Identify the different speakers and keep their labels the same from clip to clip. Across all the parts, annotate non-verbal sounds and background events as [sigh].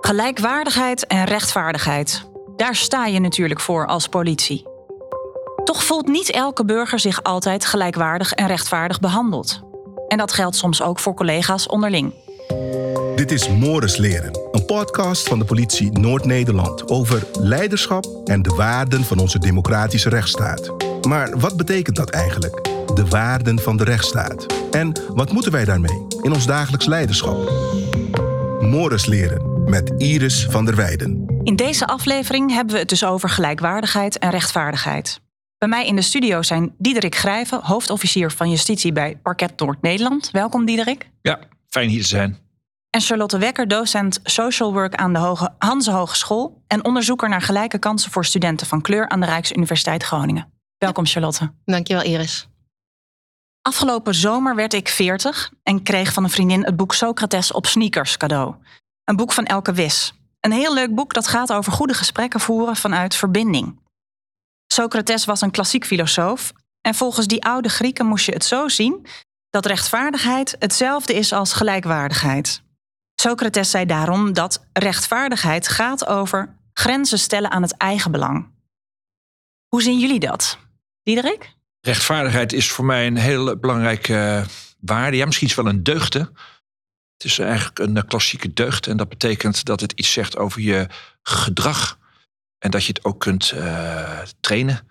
Speaker 1: Gelijkwaardigheid en rechtvaardigheid. Daar sta je natuurlijk voor als politie. Toch voelt niet elke burger zich altijd gelijkwaardig en rechtvaardig behandeld. En dat geldt soms ook voor collega's onderling.
Speaker 2: Dit is Morris Leren, een podcast van de politie Noord-Nederland over leiderschap en de waarden van onze democratische rechtsstaat. Maar wat betekent dat eigenlijk? De waarden van de rechtsstaat. En wat moeten wij daarmee in ons dagelijks leiderschap? Morris Leren met Iris van der Weijden.
Speaker 1: In deze aflevering hebben we het dus over gelijkwaardigheid en rechtvaardigheid. Bij mij in de studio zijn Diederik Grijven, hoofdofficier van justitie bij Parket Noord-Nederland. Welkom Diederik.
Speaker 3: Ja, fijn hier te zijn.
Speaker 1: En Charlotte Wekker, docent social work aan de Hoge Hanse Hogeschool en onderzoeker naar gelijke kansen voor studenten van kleur aan de Rijksuniversiteit Groningen. Welkom Charlotte.
Speaker 4: Dankjewel Iris.
Speaker 1: Afgelopen zomer werd ik 40 en kreeg van een vriendin het boek Socrates op sneakers cadeau. Een boek van Elke Wis. Een heel leuk boek dat gaat over goede gesprekken voeren vanuit verbinding. Socrates was een klassiek filosoof en volgens die oude Grieken moest je het zo zien dat rechtvaardigheid hetzelfde is als gelijkwaardigheid. Socrates zei daarom dat rechtvaardigheid gaat over grenzen stellen aan het eigen belang. Hoe zien jullie dat? Diederik?
Speaker 3: Rechtvaardigheid is voor mij een heel belangrijke waarde. Ja, misschien is wel een deugde. Het is eigenlijk een klassieke deugd. En dat betekent dat het iets zegt over je gedrag. En dat je het ook kunt uh, trainen.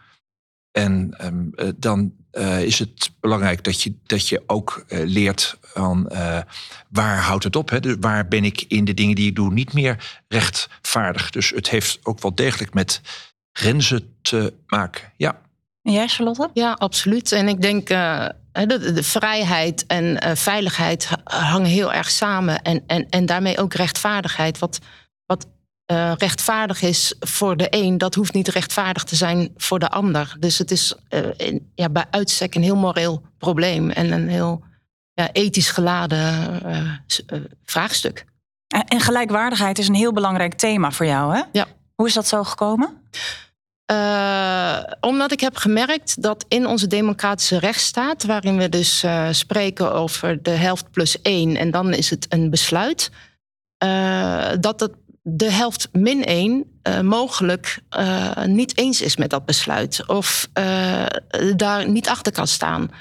Speaker 3: En um, dan is het belangrijk dat je, dat je ook leert van waar houdt het op? Hè? Dus waar ben ik in de dingen die ik doe niet meer rechtvaardig? Dus het heeft ook wel degelijk met grenzen te maken. Ja.
Speaker 1: En jij, Charlotte?
Speaker 4: Ja, absoluut. En ik denk uh, de, de, vrijheid en uh, veiligheid hangen heel erg samen. En, en, en daarmee ook rechtvaardigheid. Wat, wat uh, rechtvaardig is voor de een, dat hoeft niet rechtvaardig te zijn voor de ander. Dus het is in, ja, bij uitstek een heel moreel probleem en een heel ja, ethisch geladen vraagstuk.
Speaker 1: En gelijkwaardigheid is een heel belangrijk thema voor jou, hè?
Speaker 4: Ja.
Speaker 1: Hoe is dat zo gekomen?
Speaker 4: Uh, omdat ik heb gemerkt dat in onze democratische rechtsstaat, waarin we dus uh, spreken over de helft plus één en dan is het een besluit, uh, dat de helft min één mogelijk niet eens is met dat besluit of daar niet achter kan staan.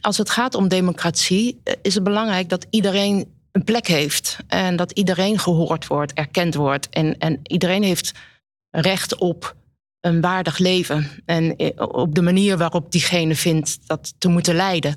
Speaker 4: Als het gaat om democratie, is het belangrijk dat iedereen een plek heeft en dat iedereen gehoord wordt, erkend wordt en, en iedereen heeft recht op een waardig leven. En op de manier waarop diegene vindt dat te moeten leiden.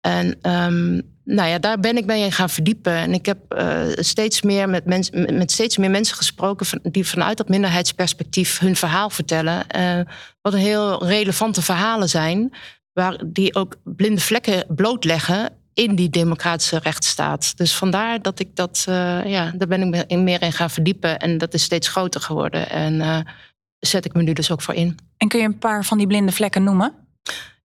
Speaker 4: En um, nou ja, daar ben ik mee gaan verdiepen. En ik heb uh, steeds meer met, mens, met steeds meer mensen gesproken die vanuit dat minderheidsperspectief hun verhaal vertellen. Uh, wat een heel relevante verhalen zijn, waar die ook blinde vlekken blootleggen in die democratische rechtsstaat. Dus vandaar dat ik dat, ja, daar ben ik meer in gaan verdiepen. En dat is steeds groter geworden. En zet ik me nu dus ook voor in.
Speaker 1: En kun je een paar van die blinde vlekken noemen?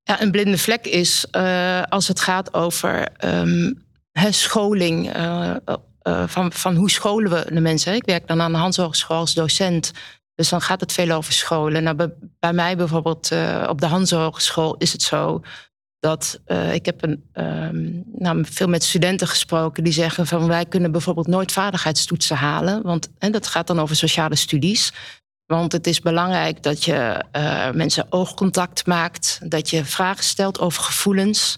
Speaker 4: Ja, een blinde vlek is uh, als het gaat over um, scholing. Uh, uh, van, van hoe scholen we de mensen? Ik werk dan aan de Hans Hogeschool als docent. Dus dan gaat het veel over scholen. Nou, bij, bij mij bijvoorbeeld op de Hans Hogeschool is het zo dat ik heb een, um, nou, veel met studenten gesproken die zeggen van wij kunnen bijvoorbeeld nooit vaardigheidstoetsen halen, want en dat gaat dan over sociale studies. Want het is belangrijk dat je uh, mensen oogcontact maakt, dat je vragen stelt over gevoelens,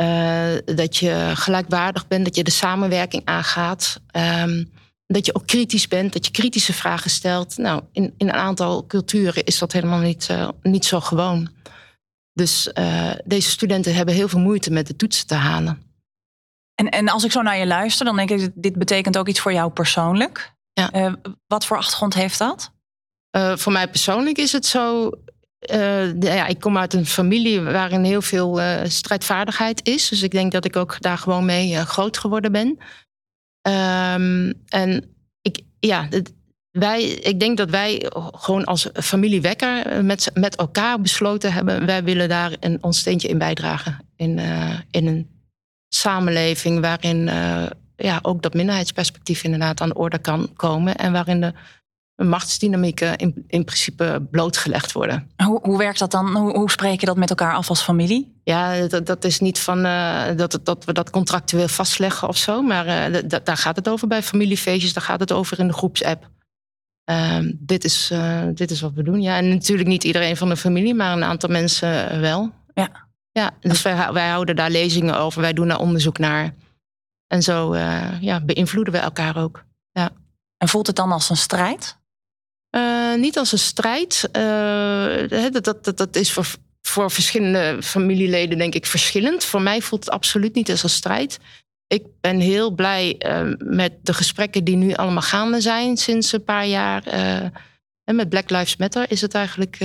Speaker 4: uh, dat je gelijkwaardig bent, dat je de samenwerking aangaat, um, dat je ook kritisch bent, dat je kritische vragen stelt. Nou, in, in een aantal culturen is dat helemaal niet, uh, niet zo gewoon. Dus deze studenten hebben heel veel moeite met de toetsen te halen.
Speaker 1: En, en als ik zo naar je luister, dan denk ik, dit betekent ook iets voor jou persoonlijk.
Speaker 4: Ja.
Speaker 1: wat voor achtergrond heeft dat?
Speaker 4: Uh, voor mij persoonlijk is het zo. Uh, ja, ik kom uit een familie waarin heel veel uh, strijdvaardigheid is. Dus ik denk dat ik ook daar gewoon mee groot geworden ben. Um, en ik, ja, wij, ik denk dat wij gewoon als familie Wekker met, met elkaar besloten hebben. Wij willen daar een, ons steentje in bijdragen. In, in een samenleving waarin ja, ook dat minderheidsperspectief inderdaad aan de orde kan komen. En waarin de machtsdynamieken in, in principe blootgelegd worden.
Speaker 1: Hoe, hoe werkt dat dan? Hoe, hoe spreek je dat met elkaar af als familie?
Speaker 4: Ja, dat, dat is niet van uh, dat, dat we dat contractueel vastleggen of zo. Maar uh, daar gaat het over bij familiefeestjes. Daar gaat het over in de groepsapp. Uh, dit, is, uh, dit is wat we doen. Ja, en natuurlijk niet iedereen van de familie, maar een aantal mensen wel.
Speaker 1: Ja.
Speaker 4: Ja, dus wij, wij houden daar lezingen over. Wij doen daar onderzoek naar. En zo ja, beïnvloeden we elkaar ook. Ja.
Speaker 1: En voelt het dan als een strijd?
Speaker 4: Uh, niet als een strijd. Uh, dat, dat, dat is voor, voor verschillende familieleden, denk ik, verschillend. Voor mij voelt het absoluut niet als een strijd. Ik ben heel blij uh, met de gesprekken die nu allemaal gaande zijn sinds een paar jaar. en met Black Lives Matter is het eigenlijk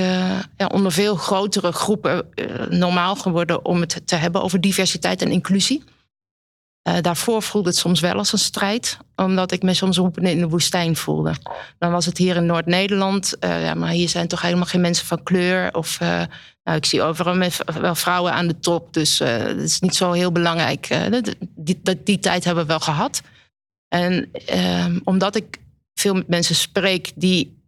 Speaker 4: ja, onder veel grotere groepen normaal geworden om het te hebben over diversiteit en inclusie. Uh, daarvoor voelde het soms wel als een strijd, omdat ik me soms roepen in de woestijn voelde. Dan was het hier in Noord-Nederland, uh, ja, maar hier zijn toch helemaal geen mensen van kleur. Of uh, nou, ik zie overal wel vrouwen aan de top, dus dat is niet zo heel belangrijk. die, die, die, tijd hebben we wel gehad. En ehm, omdat ik veel met mensen spreek die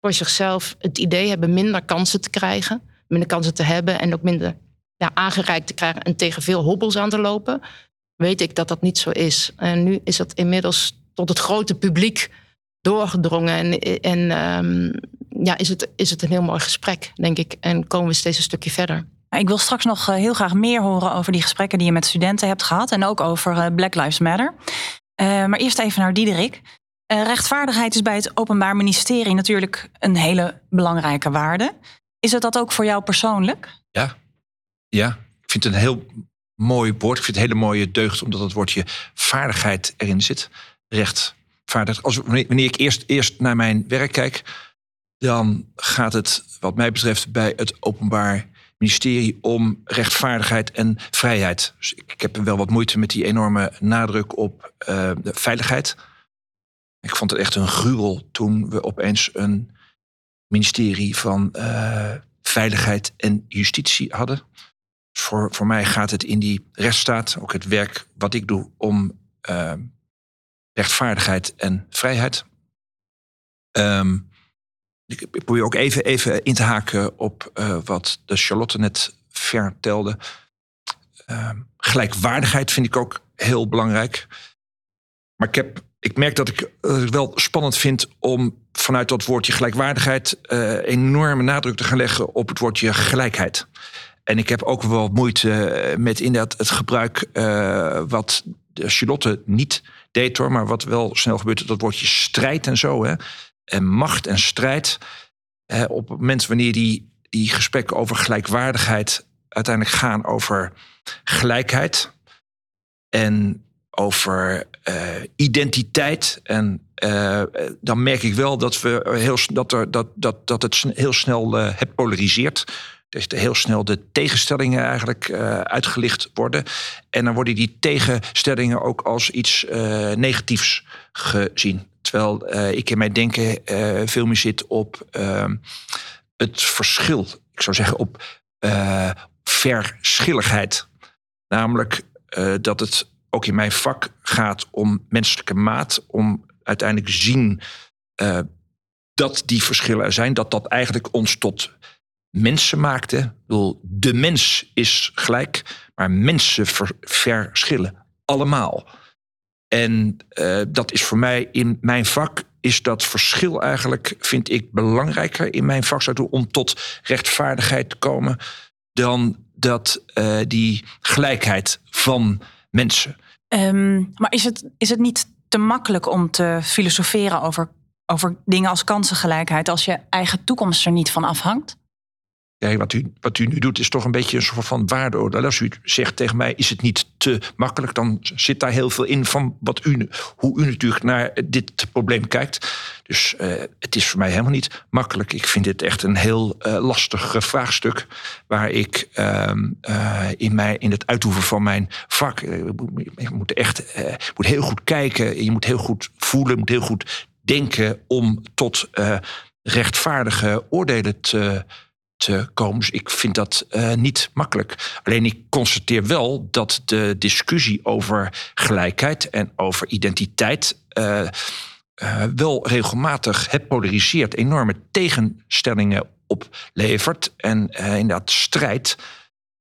Speaker 4: voor zichzelf het idee hebben minder kansen te krijgen, minder kansen te hebben en ook minder ja, aangereikt te krijgen en tegen veel hobbels aan te lopen weet ik dat dat niet zo is. En nu is dat inmiddels tot het grote publiek doorgedrongen. En, en um, ja, is, het, is het een heel mooi gesprek, denk ik. En komen we steeds een stukje verder.
Speaker 1: Ik wil straks nog eh, heel graag meer horen over die gesprekken die je met studenten hebt gehad. En ook over eh, Black Lives Matter. Uh, maar eerst even naar Diederik. Uh, rechtvaardigheid is bij het Openbaar Ministerie natuurlijk een hele belangrijke waarde. Is het dat ook voor jou persoonlijk?
Speaker 3: Ja, ja. ik vind het een heel mooi woord. Ik vind het een hele mooie deugd, omdat het woordje vaardigheid erin zit. Rechtvaardig. Als, wanneer ik eerst, eerst naar mijn werk kijk, dan gaat het, wat mij betreft, bij het Openbaar Ministerie om rechtvaardigheid en vrijheid. Dus ik, heb wel wat moeite met die enorme nadruk op uh, de veiligheid. Ik vond het echt een gruwel toen we opeens een ministerie van uh, Veiligheid en Justitie hadden. Voor, voor mij gaat het in die rechtsstaat, ook het werk wat ik doe, om uh, rechtvaardigheid en vrijheid. Um, ik probeer ook even, even in te haken op uh, wat de Charlotte net vertelde. Uh, gelijkwaardigheid vind ik ook heel belangrijk. Maar ik, heb, ik merk dat ik het wel spannend vind om vanuit dat woordje gelijkwaardigheid uh, enorme nadruk te gaan leggen op het woordje gelijkheid. En ik heb ook wel moeite eh, met inderdaad het gebruik uh, wat Charlotte niet deed hoor, maar wat wel snel gebeurt, dat woordje strijd en zo. Hè? En macht en strijd. Op het moment wanneer die, die gesprekken over gelijkwaardigheid uiteindelijk gaan over gelijkheid en over uh, identiteit. En dan merk ik wel dat, we heel, dat, er, dat, dat, dat het heel snel het polariseert dat heel snel de tegenstellingen eigenlijk uh, uitgelicht worden. En dan worden die tegenstellingen ook als iets uh, negatiefs gezien. Terwijl uh, ik in mijn denken veel meer zit op ehm, het verschil. Ik zou zeggen op verschilligheid. Namelijk dat het ook in mijn vak gaat om menselijke maat. Om uiteindelijk zien dat die verschillen er zijn. Dat dat eigenlijk ons tot mensen maakte. Ik bedoel, de mens is gelijk, maar mensen verschillen allemaal. En uh, dat is voor mij in mijn vak, is dat verschil eigenlijk, vind ik, belangrijker in mijn vak om tot rechtvaardigheid te komen, dan dat uh, die gelijkheid van mensen.
Speaker 1: Um, maar is het, is het niet te makkelijk om te filosoferen over, over dingen als kansengelijkheid als je eigen toekomst er niet van afhangt?
Speaker 3: Ja, wat, u, wat u nu doet is toch een beetje een soort van waardeoordeel. Als u zegt tegen mij, is het niet te makkelijk... dan zit daar heel veel in van wat u, hoe u natuurlijk naar dit probleem kijkt. Dus uh, het is voor mij helemaal niet makkelijk. Ik vind dit echt een heel uh, lastig vraagstuk... waar ik uh, in, mij, in het uitoefenen van mijn vak... je moet echt moet heel goed kijken, je moet heel goed voelen... je moet heel goed denken om tot rechtvaardige oordelen te te komen. Dus ik vind dat uh, niet makkelijk. Alleen ik constateer wel dat de discussie over gelijkheid en over identiteit uh, uh, wel regelmatig het polariseert, enorme tegenstellingen oplevert en inderdaad strijd.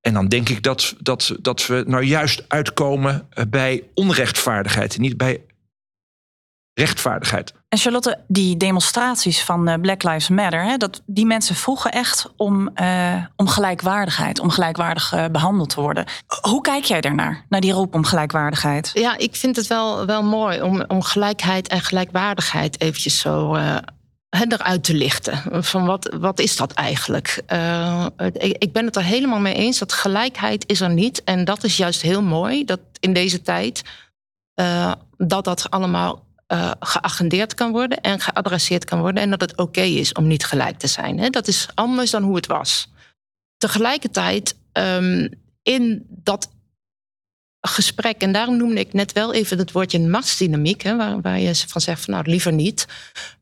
Speaker 3: En dan denk ik dat, dat, dat we nou juist uitkomen bij onrechtvaardigheid, niet bij rechtvaardigheid.
Speaker 1: En Charlotte, die demonstraties van eh, Black Lives Matter, hè, dat, die mensen vroegen echt om, uh, om gelijkwaardigheid, om gelijkwaardig uh, behandeld te worden. Hoe kijk jij daarnaar, naar die roep om gelijkwaardigheid?
Speaker 4: Ja, ik vind het wel, wel mooi om, om gelijkheid en gelijkwaardigheid eventjes zo eruit te lichten. Van wat, wat is dat eigenlijk? ik ben het er helemaal mee eens dat gelijkheid is er niet. En dat is juist heel mooi, dat in deze tijd... dat dat allemaal uh, geagendeerd kan worden en geadresseerd kan worden. En dat het oké is om niet gelijk te zijn. Hè? Dat is anders dan hoe het was. Tegelijkertijd, um, in dat gesprek, en daarom noemde ik net wel even het woordje machtsdynamiek, hè, waar, waar je van zegt van nou liever niet.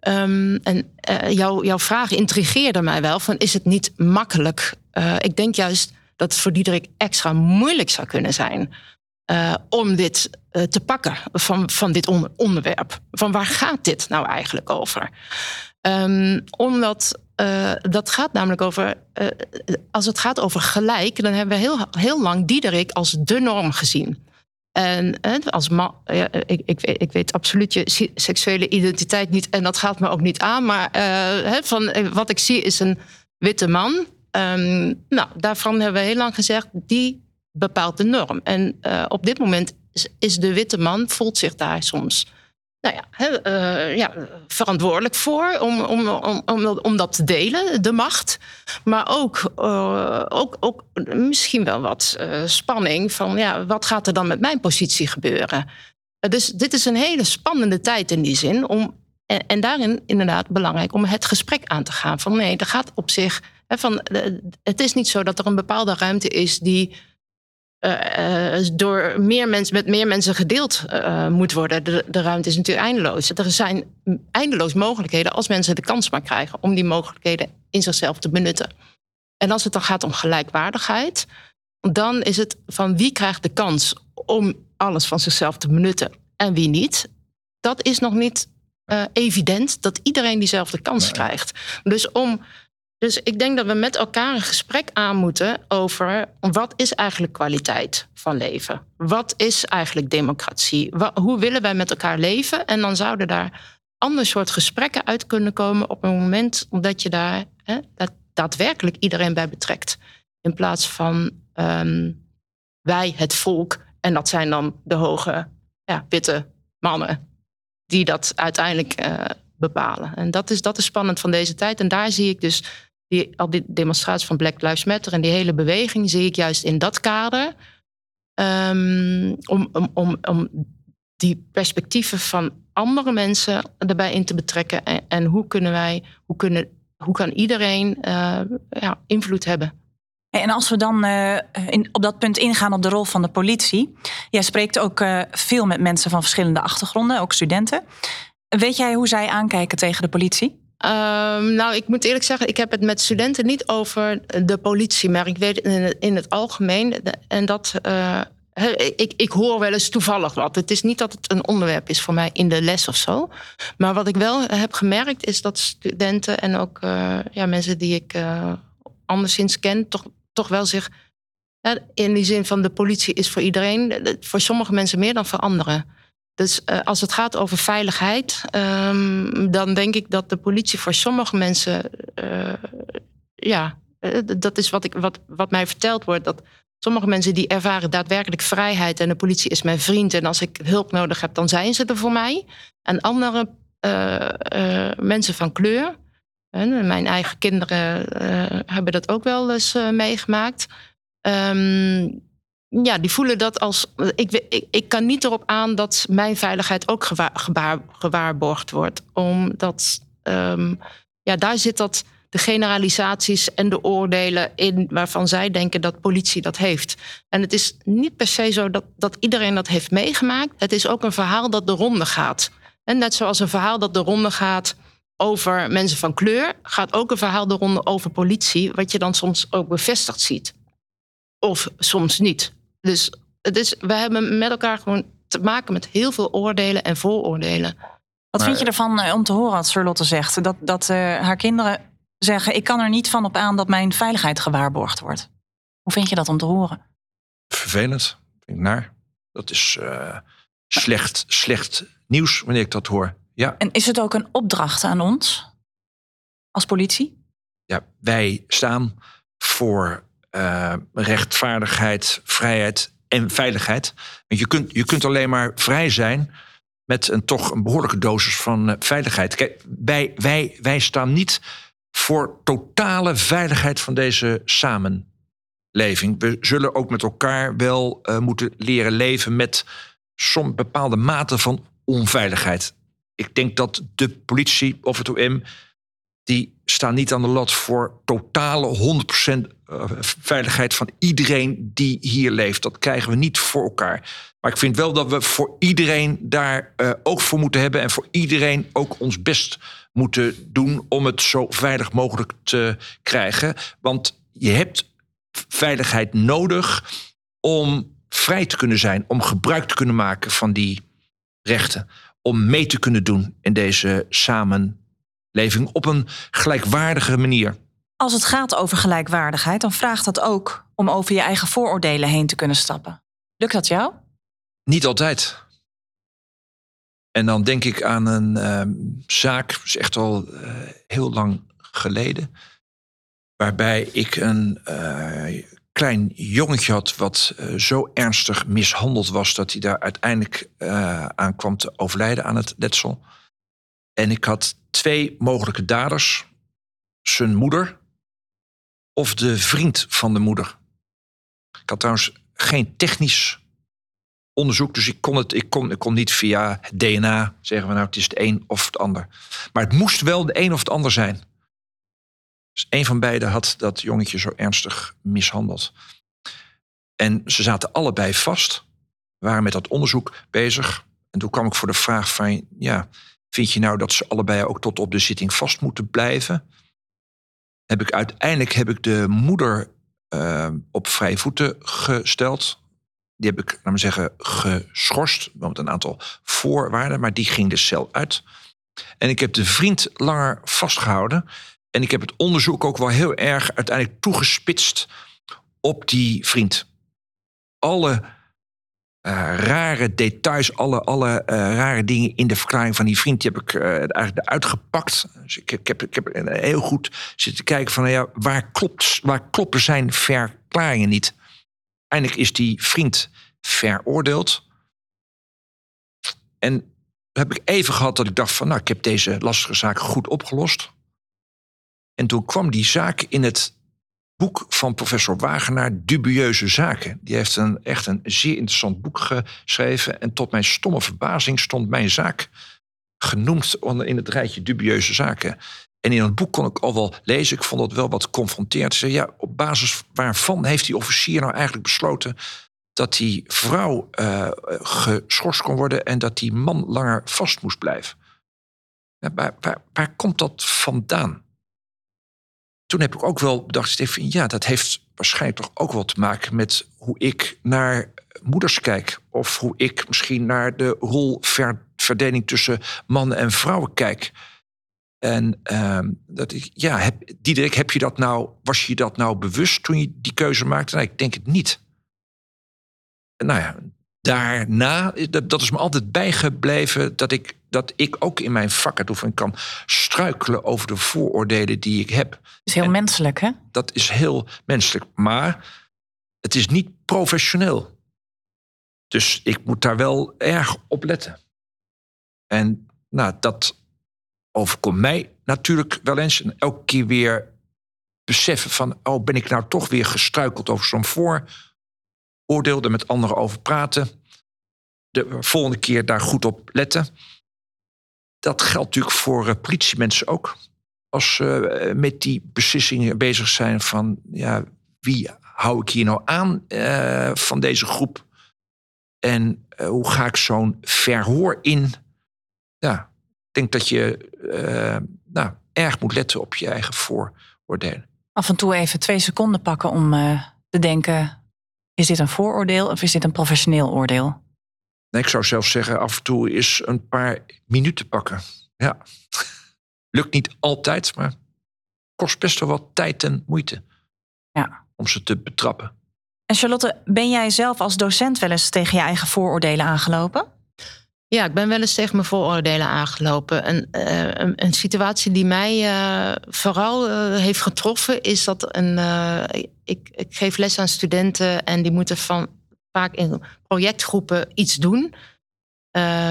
Speaker 4: Um, en uh, jou, jouw vraag intrigeerde mij wel: van is het niet makkelijk? Uh, ik denk juist dat het voor Diederik extra moeilijk zou kunnen zijn. Uh, om dit uh, te pakken van, van dit onder, onderwerp. Van waar gaat dit nou eigenlijk over? Um, omdat uh, dat gaat namelijk over. als het gaat over gelijk, dan hebben we heel, heel lang Diederik als de norm gezien. En als man, ja, ik, ik, ik, weet absoluut je seksuele identiteit niet en dat gaat me ook niet aan. Maar van, wat ik zie is een witte man. Um, nou, daarvan hebben we heel lang gezegd, die bepaalt de norm. En uh, op dit moment is, de witte man, voelt zich daar soms nou ja, he, uh, ja, verantwoordelijk voor om, om, om, om, om dat te delen, de macht. Maar ook, uh, ook, ook misschien wel wat spanning van ja, wat gaat er dan met mijn positie gebeuren? dus dit is een hele spannende tijd in die zin. Om, en, daarin inderdaad belangrijk om het gesprek aan te gaan. Van nee, er gaat op zich. van, het is niet zo dat er een bepaalde ruimte is die uh, door meer mensen, met meer mensen gedeeld uh, moet worden. De, de, ruimte is natuurlijk eindeloos. Er zijn eindeloos mogelijkheden als mensen de kans maar krijgen om die mogelijkheden in zichzelf te benutten. En als het dan gaat om gelijkwaardigheid, dan is het van wie krijgt de kans om alles van zichzelf te benutten en wie niet. Dat is nog niet uh, evident dat iedereen diezelfde kans nee. krijgt. Dus om dus ik denk dat we met elkaar een gesprek aan moeten over wat is eigenlijk kwaliteit van leven? Wat is eigenlijk democratie? hoe willen wij met elkaar leven? En dan zouden daar ander soort gesprekken uit kunnen komen op een moment dat je daar hè, dat daadwerkelijk iedereen bij betrekt. In plaats van um, wij, het volk, en dat zijn dan de hoge, ja, witte mannen, die dat uiteindelijk uh, bepalen. En dat is, dat is spannend van deze tijd. En daar zie ik dus die, al die demonstraties van Black Lives Matter en die hele beweging zie ik juist in dat kader. Um, om, om, om, om die perspectieven van andere mensen erbij in te betrekken. En, en hoe kunnen wij, hoe, kunnen, hoe kan iedereen uh, ja, invloed hebben?
Speaker 1: En als we dan uh, in, op dat punt ingaan op de rol van de politie. Jij spreekt ook uh, veel met mensen van verschillende achtergronden, ook studenten. Weet jij hoe zij aankijken tegen de politie?
Speaker 4: Um, nou, ik moet eerlijk zeggen, ik heb het met studenten niet over de politie, maar ik weet in het, algemeen. En dat. Uh, ik, ik hoor wel eens toevallig wat. Het is niet dat het een onderwerp is voor mij in de les of zo. Maar wat ik wel heb gemerkt is dat studenten en ook uh, ja, mensen die ik uh, anderszins ken, toch, toch wel zich. in die zin van de politie is voor iedereen, voor sommige mensen meer dan voor anderen. Dus uh, als het gaat over veiligheid, um, dan denk ik dat de politie voor sommige mensen, uh, ja, uh, dat is wat, ik, wat, wat mij verteld wordt. Dat sommige mensen die ervaren daadwerkelijk vrijheid en de politie is mijn vriend en als ik hulp nodig heb, dan zijn ze er voor mij. En andere mensen van kleur, mijn eigen kinderen hebben dat ook wel eens meegemaakt. Um, ja, die voelen dat als. Ik, ik, ik kan niet erop aan dat mijn veiligheid ook gewaar, gewaar, gewaarborgd wordt. Omdat um, ja, daar zit dat de generalisaties en de oordelen in waarvan zij denken dat politie dat heeft. En het is niet per se zo dat, dat iedereen dat heeft meegemaakt. Het is ook een verhaal dat de ronde gaat. En net zoals een verhaal dat de ronde gaat over mensen van kleur, gaat ook een verhaal de ronde over politie, wat je dan soms ook bevestigd ziet. Of soms niet. Dus het is, we hebben met elkaar gewoon te maken met heel veel oordelen en vooroordelen.
Speaker 1: Wat
Speaker 3: Maar-
Speaker 1: vind je ervan eh, om te horen wat Charlotte zegt? Dat, dat eh, haar kinderen zeggen: Ik kan er niet van op aan dat mijn veiligheid gewaarborgd wordt. Hoe vind je dat om te horen?
Speaker 3: Vervelend. Vind ik naar. Dat is eh, slecht, slecht nieuws wanneer ik dat hoor. Ja,
Speaker 1: En is het ook een opdracht aan ons als politie?
Speaker 3: ja wij staan voor eh, rechtvaardigheid, vrijheid en veiligheid. Want je kunt, je kunt alleen maar vrij zijn met een toch een behoorlijke dosis van eh, veiligheid. Kijk, wij, wij, wij staan niet voor totale veiligheid van deze samenleving. We zullen ook met elkaar wel eh, moeten leren leven met soms bepaalde mate van onveiligheid. Ik denk dat de politie of het OM die staan niet aan de lat voor totale 100% eh, veiligheid van iedereen die hier leeft. Dat krijgen we niet voor elkaar. Maar ik vind wel dat we voor iedereen daar eh, oog voor moeten hebben en voor iedereen ook ons best moeten doen om het zo veilig mogelijk te krijgen. Want je hebt veiligheid nodig om vrij te kunnen zijn, om gebruik te kunnen maken van die rechten, om mee te kunnen doen in deze samenleving op een gelijkwaardige manier.
Speaker 1: Als het gaat over gelijkwaardigheid, dan vraagt dat ook om over je eigen vooroordelen heen te kunnen stappen. Lukt dat jou?
Speaker 3: Niet altijd. En dan denk ik aan een ehm, zaak, dat is echt al eh, heel lang geleden, waarbij ik een eh, klein jongetje had wat eh, zo ernstig mishandeld was dat hij daar uiteindelijk aan kwam te overlijden aan het letsel. En ik had twee mogelijke daders, zijn moeder of de vriend van de moeder. Ik had trouwens geen technisch onderzoek. Dus ik kon, het, ik, kon, ik kon niet via DNA zeggen we nou het is het een of het ander. Maar het moest wel de een of het ander zijn. Dus een van beiden had dat jongetje zo ernstig mishandeld. En ze zaten allebei vast, waren met dat onderzoek bezig. En toen kwam ik voor de vraag van, ja, vind je nou dat ze allebei ook tot op de zitting vast moeten blijven? Heb ik uiteindelijk heb ik de moeder eh, op vrije voeten gesteld. Die heb ik, laat maar zeggen, geschorst. Want een aantal voorwaarden, maar die ging de cel uit. En ik heb de vriend langer vastgehouden. En ik heb het onderzoek ook wel heel erg uiteindelijk toegespitst op die vriend. Alle eh, rare details, alle, alle eh, rare dingen in de verklaring van die vriend, die heb ik eh, eigenlijk eruit gepakt. Dus ik, ik, heb, ik heb heel goed zitten kijken van, nou ja, waar, klopt, waar kloppen zijn verklaringen niet? Eindelijk is die vriend veroordeeld. En heb ik even gehad dat ik dacht van, nou, ik heb deze lastige zaak goed opgelost. En toen kwam die zaak in het boek van professor Wagenaar, Dubieuze Zaken. Die heeft een, echt een zeer interessant boek geschreven. En tot mijn stomme verbazing stond mijn zaak genoemd in het rijtje Dubieuze Zaken. En in het boek kon ik al wel lezen. Ik vond het wel wat confronterend. Zei, ja, op basis waarvan heeft die officier nou eigenlijk besloten dat die vrouw eh, geschorst kon worden en dat die man langer vast moest blijven? Waar, waar komt dat vandaan? Toen heb ik ook wel bedacht, Stefan, ja, dat heeft waarschijnlijk toch ook wel te maken met hoe ik naar moeders kijk. Of hoe ik misschien naar de rolverdeling tussen mannen en vrouwen kijk. En uh, dat ik, ja, heb, Diederik, heb je dat nou, was je dat nou bewust toen je die keuze maakte? Nou, ik denk het niet. Nou ja, daarna, dat, dat is me altijd bijgebleven dat ik, dat ik ook in mijn vakuitoefening kan struikelen over de vooroordelen die ik heb.
Speaker 1: Dat is heel
Speaker 3: En
Speaker 1: menselijk, hè?
Speaker 3: Dat is heel menselijk, maar het is niet professioneel. Dus ik moet daar wel erg op letten. En nou, dat overkomt mij natuurlijk wel eens. En elke keer weer beseffen van... oh, ben ik nou toch weer gestruikeld over zo'n vooroordeel... er met anderen over praten. De volgende keer daar goed op letten. Dat geldt natuurlijk voor uh, politiemensen ook. Als ze uh, met die beslissingen bezig zijn van... ja, wie hou ik hier nou aan uh, van deze groep... En hoe ga ik zo'n verhoor in? Ja, ik denk dat je nou, erg moet letten op je eigen vooroordelen.
Speaker 1: Af en toe even twee seconden pakken om te denken: is dit een vooroordeel of is dit een professioneel oordeel?
Speaker 3: Nee, ik zou zelfs zeggen, af en toe is een paar minuten pakken. Ja. Lukt niet altijd, maar kost best wel wat tijd en moeite.
Speaker 1: Ja.
Speaker 3: Om ze te betrappen.
Speaker 1: En Charlotte, ben jij zelf als docent wel eens tegen je eigen vooroordelen aangelopen?
Speaker 4: Ja, ik ben wel eens tegen mijn vooroordelen aangelopen. Een, uh, een, een, situatie die mij uh, vooral uh, heeft getroffen is dat een. Ik, ik, geef les aan studenten en die moeten van, vaak in projectgroepen iets doen.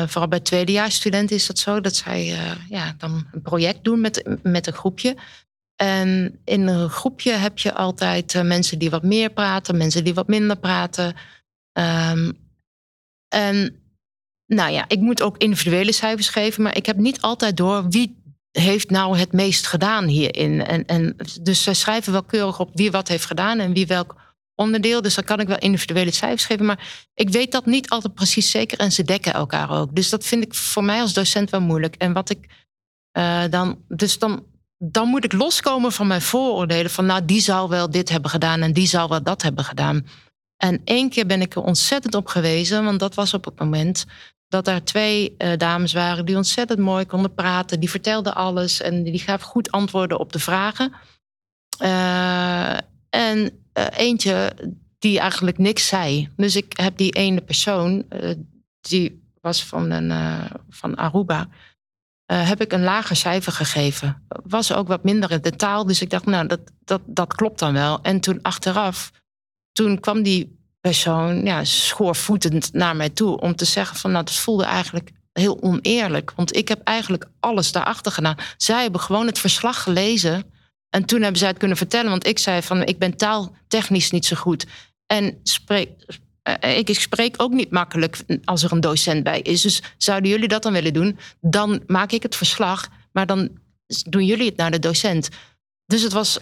Speaker 4: vooral bij tweedejaarsstudenten is dat zo, dat zij ja, dan een project doen met, met een groepje. En in een groepje heb je altijd mensen die wat meer praten, mensen die wat minder praten. Um, en nou ja, ik moet ook individuele cijfers geven, maar ik heb niet altijd door wie heeft nou het meest gedaan hierin. En, en dus ze schrijven wel keurig op wie wat heeft gedaan en wie welk onderdeel. Dus dan kan ik wel individuele cijfers geven. Maar ik weet dat niet altijd precies zeker en ze dekken elkaar ook. Dus dat vind ik voor mij als docent wel moeilijk. En wat ik uh, dan. Dus dan, dan moet ik loskomen van mijn vooroordelen. Van nou, die zou wel dit hebben gedaan en die zou wel dat hebben gedaan. En één keer ben ik er ontzettend op gewezen, want dat was op het moment dat er twee uh, dames waren die ontzettend mooi konden praten. Die vertelden alles en die gaven goed antwoorden op de vragen. Uh, en uh, eentje die eigenlijk niks zei. Dus ik heb die ene persoon, die was van, een, van Aruba, heb ik een lager cijfer gegeven. Was ook wat minder in de taal, dus ik dacht, nou, dat, dat, dat klopt dan wel. En toen achteraf, toen kwam die persoon ja, schoorvoetend naar mij toe om te zeggen van nou, dat voelde eigenlijk heel oneerlijk. Want ik heb eigenlijk alles daarachter gedaan. Zij hebben gewoon het verslag gelezen. En toen hebben zij het kunnen vertellen. Want ik zei van ik ben taaltechnisch niet zo goed. En spreek, eh, ik spreek ook niet makkelijk als er een docent bij is. Dus zouden jullie dat dan willen doen? Dan maak ik het verslag. Maar dan doen jullie het naar de docent. Dus het was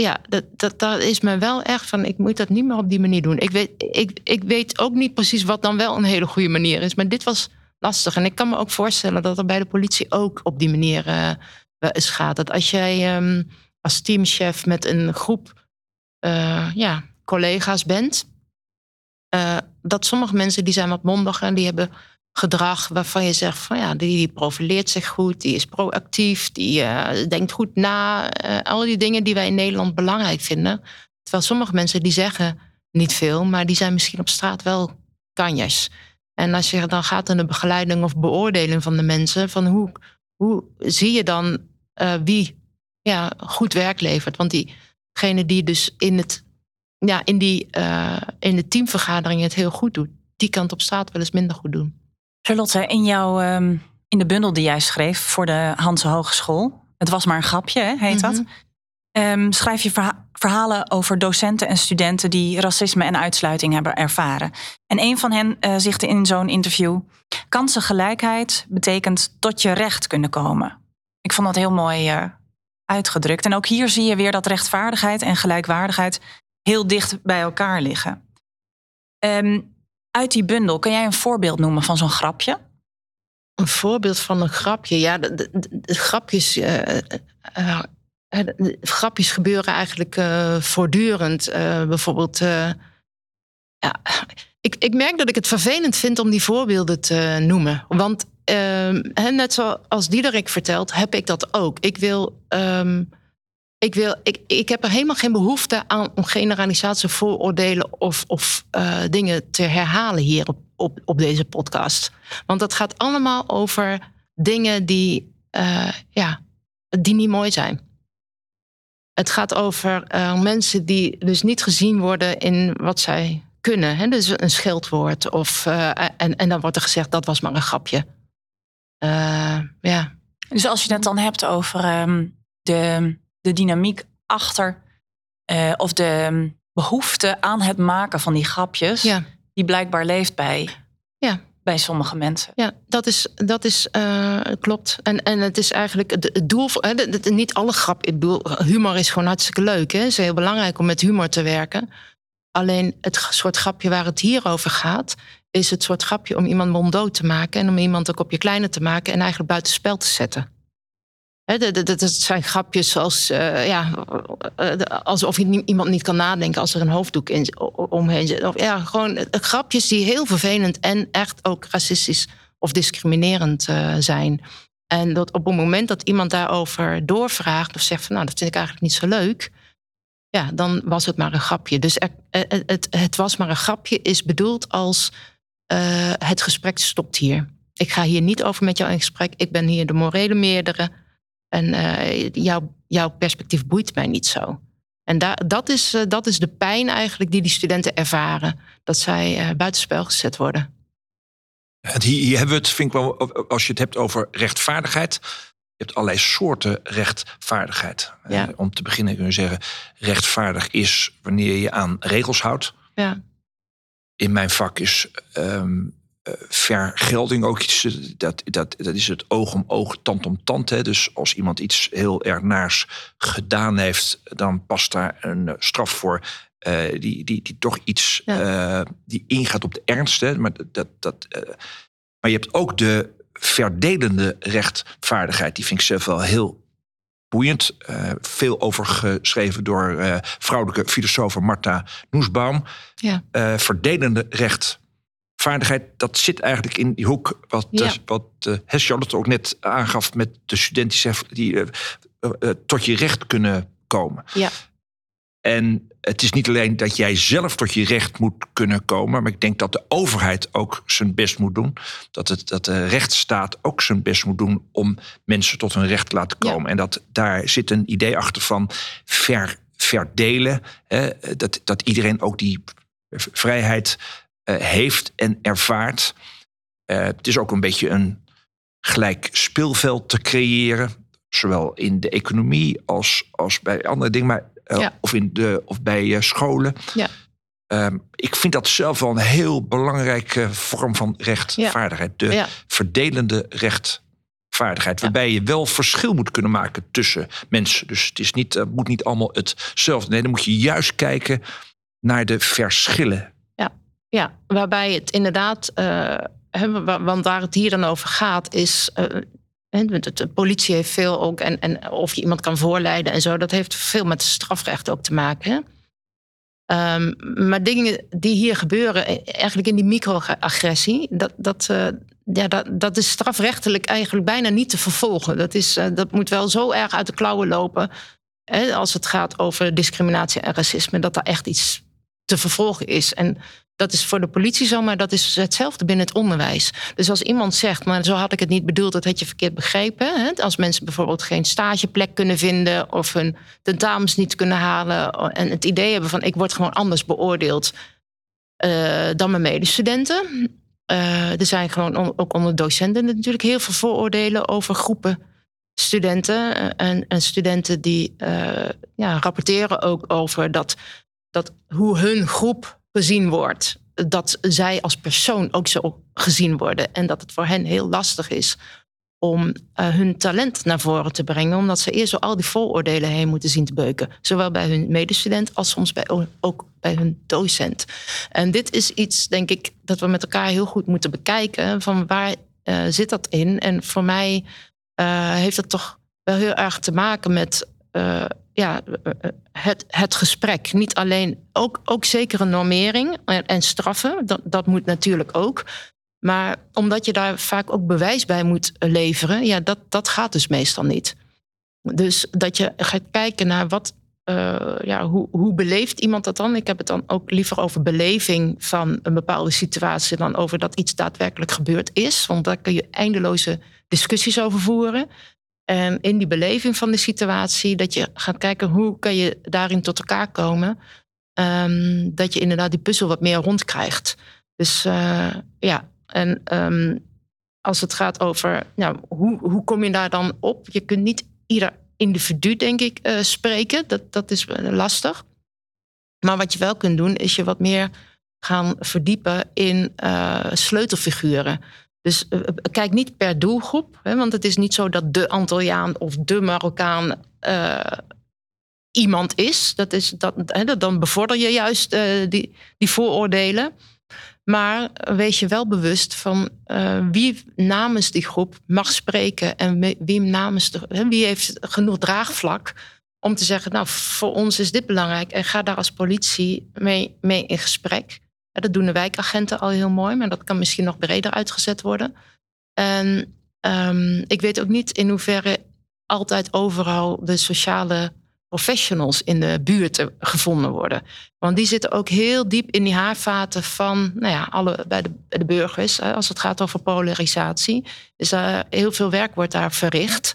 Speaker 4: ja, dat, dat, is me wel echt van, ik moet dat niet meer op die manier doen. Ik weet, ik, ik weet ook niet precies wat dan wel een hele goede manier is. Maar dit was lastig. En ik kan me ook voorstellen dat er bij de politie ook op die manier uh, eens gaat. Dat als jij um, als teamchef met een groep uh, ja, collega's bent, uh, dat sommige mensen die zijn wat mondiger en die hebben gedrag waarvan je zegt van ja, die, die profileert zich goed, die is proactief, die uh, denkt goed na. Al die dingen die wij in Nederland belangrijk vinden. Terwijl sommige mensen die zeggen niet veel, maar die zijn misschien op straat wel kanjes. En als je dan gaat aan de begeleiding of beoordeling van de mensen, van hoe, hoe zie je dan wie ja, goed werk levert? Want diegene die dus in, het, ja, in, die, in de teamvergadering het heel goed doet, die kan het op straat wel eens minder goed doen.
Speaker 1: Charlotte, in, jouw, um, in de bundel die jij schreef voor de Hanse Hogeschool, het was maar een grapje, hè, heet dat. Um, schrijf je verha verhalen over docenten en studenten die racisme en uitsluiting hebben ervaren. En een van hen uh, zegt in zo'n interview: kansengelijkheid betekent tot je recht kunnen komen. Ik vond dat heel mooi uh, uitgedrukt. En ook hier zie je weer dat rechtvaardigheid en gelijkwaardigheid heel dicht bij elkaar liggen. Um, uit die bundel, kun jij een voorbeeld noemen van zo'n grapje?
Speaker 4: Een voorbeeld van een grapje. Ja, de, grapjes. Uh, uh, de grapjes gebeuren eigenlijk voortdurend. bijvoorbeeld. ja, ik, ik merk dat ik het vervelend vind om die voorbeelden te noemen. Want net zoals Diederik vertelt, heb ik dat ook. Ik wil. Um, ik, wil, ik, ik heb er helemaal geen behoefte aan om generalisatie, vooroordelen of, of uh, dingen te herhalen hier op, op, op deze podcast. Want dat gaat allemaal over dingen die, uh, ja, die niet mooi zijn. Het gaat over uh, mensen die dus niet gezien worden in wat zij kunnen. Hè? Dus een scheldwoord. Of, en, en dan wordt er gezegd dat was maar een grapje. ja.
Speaker 1: Dus als je het dan hebt over um, de de dynamiek achter uh, of de um, behoefte aan het maken van die grapjes,
Speaker 4: ja.
Speaker 1: die blijkbaar leeft bij,
Speaker 4: ja.
Speaker 1: bij sommige mensen.
Speaker 4: Ja, dat is, dat is klopt. En, en het is eigenlijk het, het doel van hè, niet alle grap. Ik bedoel, humor is gewoon hartstikke leuk. Hè? Het is heel belangrijk om met humor te werken. Alleen het soort grapje waar het hier over gaat, is het soort grapje om iemand monddood te maken en om iemand een kopje kleiner te maken en eigenlijk buitenspel te zetten. dat zijn grapjes zoals, uh, ja, alsof iemand niet kan nadenken als er een hoofddoek in, omheen zit. Of, ja, gewoon grapjes die heel vervelend en echt ook racistisch of discriminerend zijn. En dat op het moment dat iemand daarover doorvraagt of zegt van nou, dat vind ik eigenlijk niet zo leuk, ja, dan was het maar een grapje. Dus er, het, het, was maar een grapje is bedoeld als uh, het gesprek stopt hier. Ik ga hier niet over met jou in gesprek. Ik ben hier de morele meerdere. En jouw, jouw perspectief boeit mij niet zo. En da dat, is, dat is de pijn eigenlijk die die studenten ervaren. Dat zij buitenspel gezet worden.
Speaker 3: Hier, hier hebben we het, vind ik wel, als je het hebt over rechtvaardigheid. Je hebt allerlei soorten rechtvaardigheid.
Speaker 4: Ja.
Speaker 3: om te beginnen kun je zeggen, rechtvaardig is wanneer je aan regels houdt.
Speaker 4: Ja.
Speaker 3: In mijn vak is um, vergelding ook iets, dat, dat, dat is het oog om oog, tand om tand. Hè. Dus als iemand iets heel erg naars gedaan heeft, dan past daar een straf voor. Uh, die, die, die toch iets ja. uh, die ingaat op de ernst. Hè. Maar, dat, dat, uh, maar je hebt ook de verdelende rechtvaardigheid. Die vind ik zelf wel heel boeiend. Uh, veel over geschreven door uh, vrouwelijke filosoof Marta Noesbaum.
Speaker 4: Ja.
Speaker 3: Uh, verdelende rechtvaardigheid, dat zit eigenlijk in die hoek wat, ja. wat Charlotte ook net aangaf met de studenten die tot je recht kunnen komen.
Speaker 4: Ja.
Speaker 3: En het is niet alleen dat jij zelf tot je recht moet kunnen komen, maar ik denk dat de overheid ook zijn best moet doen. Dat, het, dat de rechtsstaat ook zijn best moet doen om mensen tot hun recht te laten komen. Ja. En dat daar zit een idee achter van ver, verdelen. Hè, dat, dat iedereen ook die vrijheid uh, heeft en ervaart. Uh, het is ook een beetje een gelijk speelveld te creëren. Zowel in de economie als, als bij andere dingen. Maar uh,
Speaker 4: ja.
Speaker 3: of, in de, of bij uh, scholen.
Speaker 4: Ja.
Speaker 3: Um, ik vind dat zelf wel een heel belangrijke vorm van rechtvaardigheid. De verdelende rechtvaardigheid. Waarbij je wel verschil moet kunnen maken tussen mensen. Dus het is niet, moet niet allemaal hetzelfde. Nee, dan moet je juist kijken naar de verschillen.
Speaker 4: Ja, ja. waarbij het inderdaad, want waar het hier dan over gaat, is de politie heeft veel ook, en, en of je iemand kan voorleiden en zo, dat heeft veel met strafrecht ook te maken. Um, maar dingen die hier gebeuren, eigenlijk in die microagressie, dat, dat, uh, ja, dat, dat is strafrechtelijk eigenlijk bijna niet te vervolgen. Dat, is, uh, dat moet wel zo erg uit de klauwen lopen hè, als het gaat over discriminatie en racisme, dat daar echt iets te vervolgen is. En dat is voor de politie zo, maar dat is hetzelfde binnen het onderwijs. Dus als iemand zegt, maar zo had ik het niet bedoeld, dat had je verkeerd begrepen. Hè? Als mensen bijvoorbeeld geen stageplek kunnen vinden of hun tentamens niet kunnen halen en het idee hebben van ik word gewoon anders beoordeeld uh, dan mijn medestudenten. Uh, er zijn gewoon on, ook onder docenten natuurlijk heel veel vooroordelen over groepen studenten. En, en studenten die ja, rapporteren ook over dat, dat hoe hun groep gezien wordt. Dat zij als persoon ook zo gezien worden. En dat het voor hen heel lastig is om uh, hun talent naar voren te brengen. Omdat ze eerst al die vooroordelen heen moeten zien te beuken. Zowel bij hun medestudent als soms bij, ook bij hun docent. En dit is iets, denk ik, dat we met elkaar heel goed moeten bekijken. Van waar uh, zit dat in? En voor mij uh, heeft dat toch wel heel erg te maken met ja, het, het gesprek. Niet alleen, ook, ook zeker een normering en, en straffen, dat, dat moet natuurlijk ook. Maar omdat je daar vaak ook bewijs bij moet leveren, ja, dat, dat gaat dus meestal niet. Dus dat je gaat kijken naar wat, ja, hoe, hoe beleeft iemand dat dan? Ik heb het dan ook liever over beleving van een bepaalde situatie dan over dat iets daadwerkelijk gebeurd is. Want daar kun je eindeloze discussies over voeren. En in die beleving van de situatie, dat je gaat kijken hoe kan je daarin tot elkaar komen. Um, dat je inderdaad die puzzel wat meer rondkrijgt. Dus uh, ja, en um, als het gaat over nou, hoe, hoe kom je daar dan op? Je kunt niet ieder individu, denk ik, uh, spreken. Dat, dat is lastig. Maar wat je wel kunt doen, is je wat meer gaan verdiepen in sleutelfiguren. Dus uh, kijk niet per doelgroep, hè, want het is niet zo dat de Antilliaan of de Marokkaan uh, iemand is. Dat is dat, hè, dan bevorder je juist die, die vooroordelen. Maar wees je wel bewust van wie namens die groep mag spreken en wie namens de, wie heeft genoeg draagvlak om te zeggen, nou, voor ons is dit belangrijk en ga daar als politie mee, mee in gesprek. Dat doen de wijkagenten al heel mooi, maar dat kan misschien nog breder uitgezet worden. En um, ik weet ook niet in hoeverre altijd overal de sociale professionals in de buurt gevonden worden. Want die zitten ook heel diep in die haarvaten van nou ja, alle, bij, de, de burgers. Als het gaat over polarisatie. Dus uh, heel veel werk wordt daar verricht.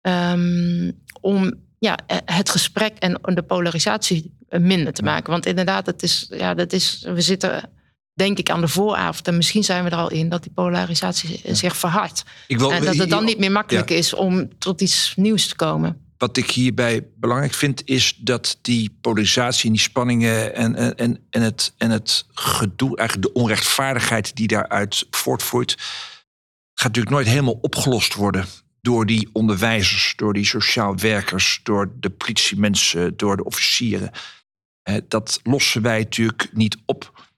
Speaker 4: Um, om ja, het gesprek en de polarisatie minder te maken. Want inderdaad, het is, ja, dat is, we zitten denk ik aan de vooravond. En misschien zijn we er al in dat die polarisatie zich verhardt. en dat het dan niet meer makkelijk is om tot iets nieuws te komen.
Speaker 3: Wat ik hierbij belangrijk vind, is dat die polarisatie en die spanningen en, en, en, het, en het gedoe, eigenlijk de onrechtvaardigheid die daaruit voortvloeit, gaat natuurlijk nooit helemaal opgelost worden door die onderwijzers, door die sociaal werkers, door de politiemensen, door de officieren. Dat lossen wij natuurlijk niet op.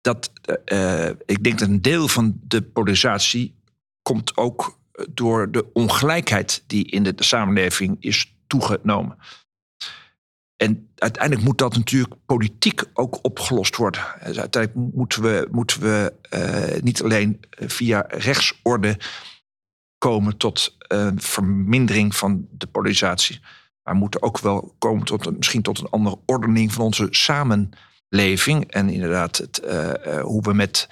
Speaker 3: Dat, uh, ik denk dat een deel van de polarisatie komt ook door de ongelijkheid die in de samenleving is toegenomen. En uiteindelijk moet dat natuurlijk politiek ook opgelost worden. Dus uiteindelijk moeten we, moeten we niet alleen via rechtsorde komen tot een vermindering van de polarisatie. Maar moeten ook wel komen tot misschien tot een andere ordening van onze samenleving. En inderdaad, het, uh, hoe we met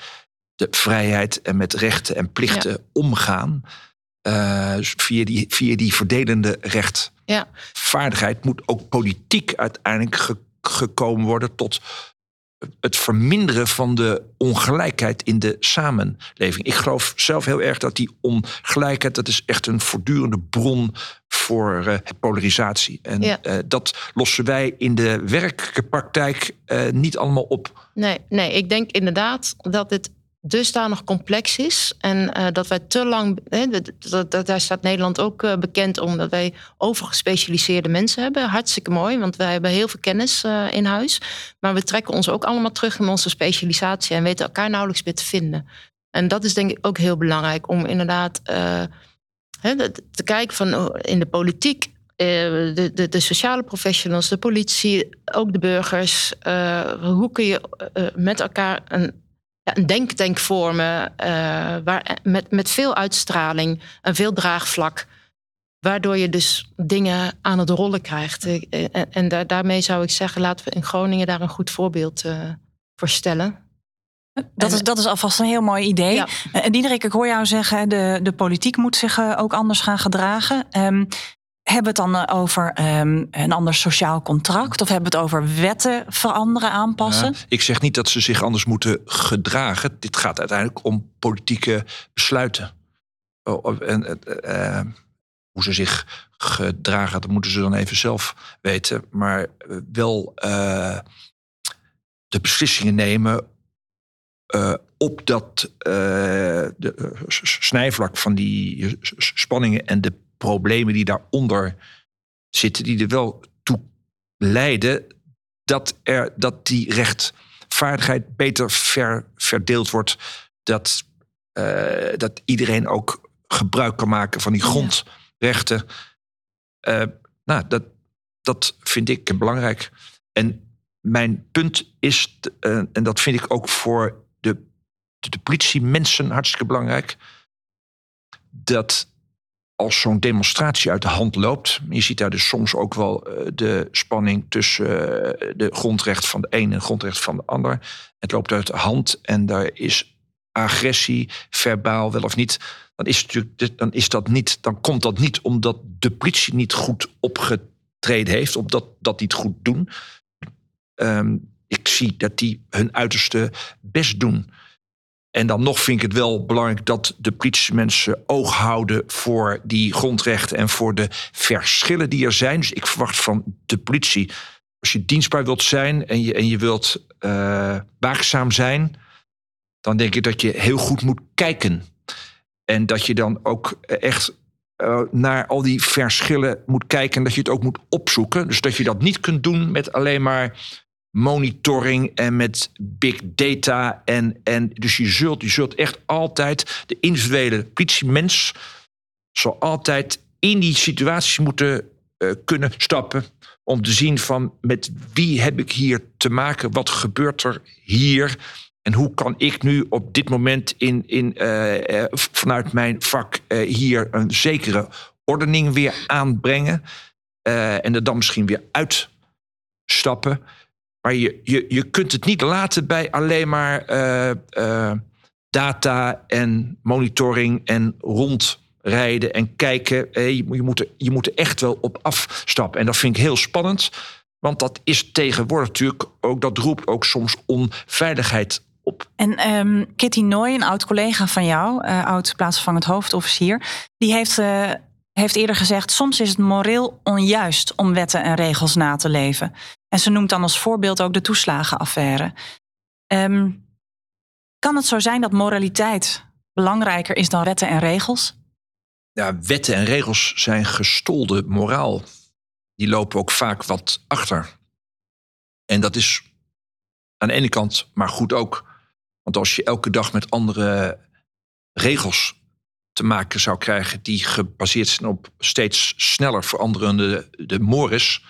Speaker 3: de vrijheid en met rechten en plichten omgaan. Uh, via, die, via die verdelende rechtvaardigheid ja. moet ook politiek uiteindelijk ge gekomen worden tot het verminderen van de ongelijkheid in de samenleving. Ik geloof zelf heel erg dat die ongelijkheid, dat is echt een voortdurende bron voor uh, polarisatie. En ja. uh, dat lossen wij in de werkelijke praktijk uh, niet allemaal op.
Speaker 4: Nee, nee, ik denk inderdaad dat het dusdanig complex is. En uh, dat wij te lang. Dat, dat, daar staat Nederland ook uh, bekend om dat wij overgespecialiseerde mensen hebben. Hartstikke mooi, want wij hebben heel veel kennis uh, in huis. Maar we trekken ons ook allemaal terug in onze specialisatie en weten elkaar nauwelijks meer te vinden. En dat is denk ik ook heel belangrijk om inderdaad te kijken van oh, in de politiek. De, de, de, sociale professionals, de politie, ook de burgers. hoe kun je met elkaar een een denktank vormen uh, waar, met, met veel uitstraling en veel draagvlak. Waardoor je dus dingen aan het rollen krijgt. En, en daar, daarmee zou ik zeggen, laten we in Groningen daar een goed voorbeeld uh, voor stellen.
Speaker 1: Dat is, dat is alvast een heel mooi idee. Ja. En Diederik, ik hoor jou zeggen, de, de politiek moet zich ook anders gaan gedragen. Um, hebben we het dan eh, over um, een ander sociaal contract? Of hebben we het over wetten veranderen, aanpassen? Ja,
Speaker 3: ik zeg niet dat ze zich anders moeten gedragen. Dit gaat uiteindelijk om politieke besluiten. En uh, hoe ze zich gedragen, dat moeten ze dan even zelf weten. Maar wel de beslissingen nemen op dat de, snijvlak van die spanningen en de problemen die daaronder zitten, die er wel toe leiden dat, er, dat die rechtvaardigheid beter ver, verdeeld wordt. Dat, uh, dat iedereen ook gebruik kan maken van die grondrechten. Uh, nou, dat, dat vind ik belangrijk. En mijn punt is, uh, en dat vind ik ook voor de, de, de politie mensen hartstikke belangrijk, dat als zo'n demonstratie uit de hand loopt, je ziet daar dus soms ook wel uh, de spanning tussen uh, de grondrecht van de een en grondrecht van de ander. Het loopt uit de hand en daar is agressie, verbaal wel of niet. Dan is, natuurlijk, dan is dat niet, dan komt dat niet omdat de politie niet goed opgetreden heeft, omdat dat niet goed doen. Um, ik zie dat die hun uiterste best doen. En dan nog vind ik het wel belangrijk dat de politiemensen oog houden voor die grondrechten en voor de verschillen die er zijn. Dus ik verwacht van de politie, als je dienstbaar wilt zijn en je, en je wilt uh, waakzaam zijn, dan denk ik dat je heel goed moet kijken. En dat je dan ook echt uh, naar al die verschillen moet kijken en dat je het ook moet opzoeken. Dus dat je dat niet kunt doen met alleen maar monitoring en met big data. En, en dus je zult, je zult echt altijd de individuele politiemens zal altijd in die situaties moeten uh, kunnen stappen om te zien van met wie heb ik hier te maken, wat gebeurt er hier en hoe kan ik nu op dit moment in, in, uh, vanuit mijn vak hier een zekere ordening weer aanbrengen en er dan misschien weer uitstappen. Maar je, je, je kunt het niet laten bij alleen maar data en monitoring en rond rijden en kijken. Je, je, moet er, je moet er echt wel op afstappen. En dat vind ik heel spannend. Want dat is tegenwoordig natuurlijk ook, dat roept ook soms onveiligheid op.
Speaker 1: En um, Kitty Nooy, een oud collega van jou, uh, oud plaatsvervangend hoofdofficier, die heeft, heeft eerder gezegd: soms is het moreel onjuist om wetten en regels na te leven. En ze noemt dan als voorbeeld ook de toeslagenaffaire. Um, kan het zo zijn dat moraliteit belangrijker is dan wetten en regels?
Speaker 3: ja, wetten en regels zijn gestolde moraal. Die lopen ook vaak wat achter. En dat is aan de ene kant maar goed ook. Want als je elke dag met andere regels te maken zou krijgen die gebaseerd zijn op steeds sneller veranderende de mores,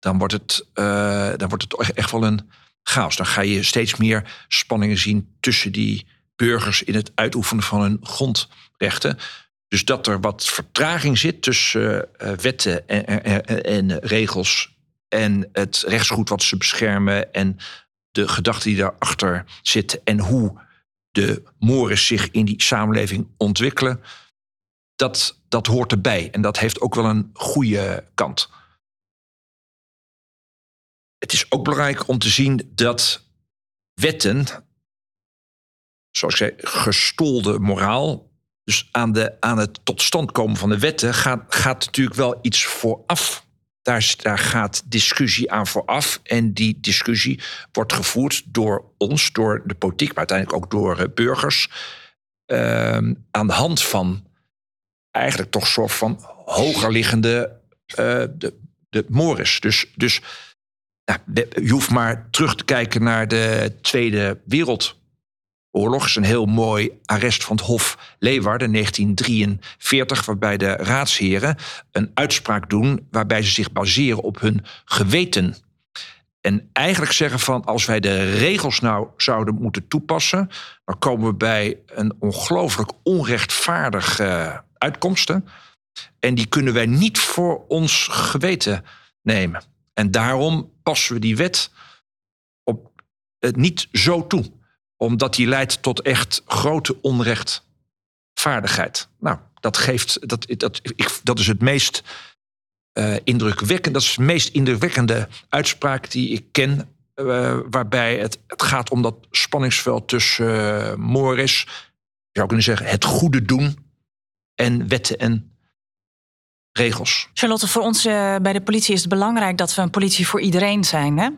Speaker 3: dan wordt het, uh, dan wordt het echt wel een chaos. Dan ga je steeds meer spanningen zien tussen die burgers in het uitoefenen van hun grondrechten. Dus dat er wat vertraging zit tussen uh, wetten en, en, en, regels en het rechtsgoed wat ze beschermen en de gedachten die daarachter zitten en hoe de mores zich in die samenleving ontwikkelen, dat, dat hoort erbij. En dat heeft ook wel een goede kant. Het is ook belangrijk om te zien dat wetten, zoals ik zei, gestolde moraal, dus aan, de, aan het tot stand komen van de wetten gaat, gaat natuurlijk wel iets vooraf. Daar, gaat discussie aan vooraf. En die discussie wordt gevoerd door ons, door de politiek, maar uiteindelijk ook door uh, burgers. Uh, aan de hand van eigenlijk toch soort van hogerliggende uh, de, de mores. Dus, dus je hoeft maar terug te kijken naar de Tweede Wereldoorlog oorlog is een heel mooi arrest van het Hof Leeuwarden 1943, waarbij de raadsheren een uitspraak doen waarbij ze zich baseren op hun geweten. En eigenlijk zeggen van als wij de regels nou zouden moeten toepassen, dan komen we bij een ongelooflijk onrechtvaardige uitkomsten. En die kunnen wij niet voor ons geweten nemen. En daarom passen we die wet op het niet zo toe omdat die leidt tot echt grote onrechtvaardigheid. Nou, dat geeft. Dat, dat, ik, dat is het meest uh, indrukwekkende. Dat is de meest indrukwekkende uitspraak die ik ken. Uh, waarbij het, het gaat om dat spanningsveld tussen uh, Morris, je zou kunnen zeggen, het goede doen en wetten en regels.
Speaker 1: Charlotte, voor ons bij de politie is het belangrijk dat we een politie voor iedereen zijn. Hè?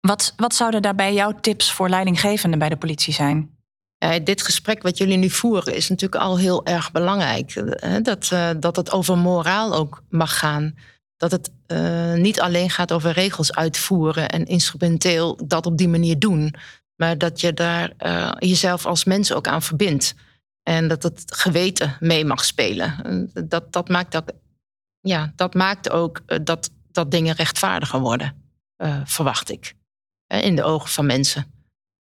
Speaker 1: Wat, wat zouden daarbij jouw tips voor leidinggevenden bij de politie zijn?
Speaker 4: Ja, dit gesprek wat jullie nu voeren is natuurlijk al heel erg belangrijk. Dat, uh, dat het over moraal ook mag gaan. Dat het uh, niet alleen gaat over regels uitvoeren en instrumenteel dat op die manier doen. Maar dat je daar uh, jezelf als mens ook aan verbindt. En dat het geweten mee mag spelen. Dat, dat maakt ook, ja, dat maakt ook dat, dat dingen rechtvaardiger worden, verwacht ik in de ogen van mensen.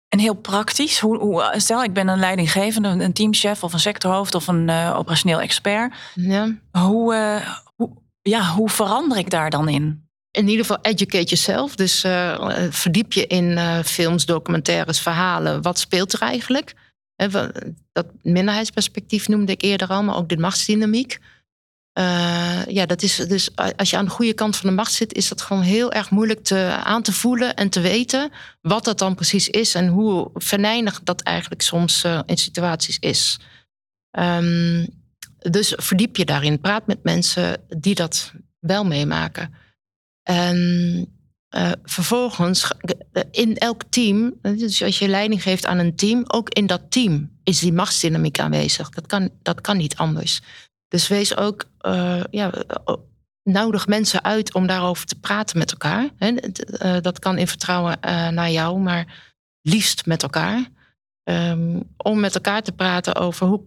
Speaker 1: En heel praktisch, hoe, hoe, stel ik ben een leidinggevende, een teamchef of een sectorhoofd of een uh, operationeel expert. Ja. Hoe, uh, hoe, ja, hoe verander ik daar dan in?
Speaker 4: In ieder geval educate jezelf. Dus uh, verdiep je in films, documentaires, verhalen. Wat speelt er eigenlijk? Dat minderheidsperspectief noemde ik eerder al, maar ook de machtsdynamiek. Uh, ja, dat is dus als je aan de goede kant van de macht zit, is dat gewoon heel erg moeilijk te, aan te voelen en te weten wat dat dan precies is en hoe venijnig dat eigenlijk soms uh, in situaties is. Um, dus verdiep je daarin, praat met mensen die dat wel meemaken. En uh, vervolgens in elk team, dus als je leiding geeft aan een team, ook in dat team is die machtsdynamiek aanwezig. Dat kan, dat kan niet anders. Dus wees ook uh, ja, nodig mensen uit om daarover te praten met elkaar. dat kan in vertrouwen naar jou, maar liefst met elkaar. Ehm, om met elkaar te praten over hoe,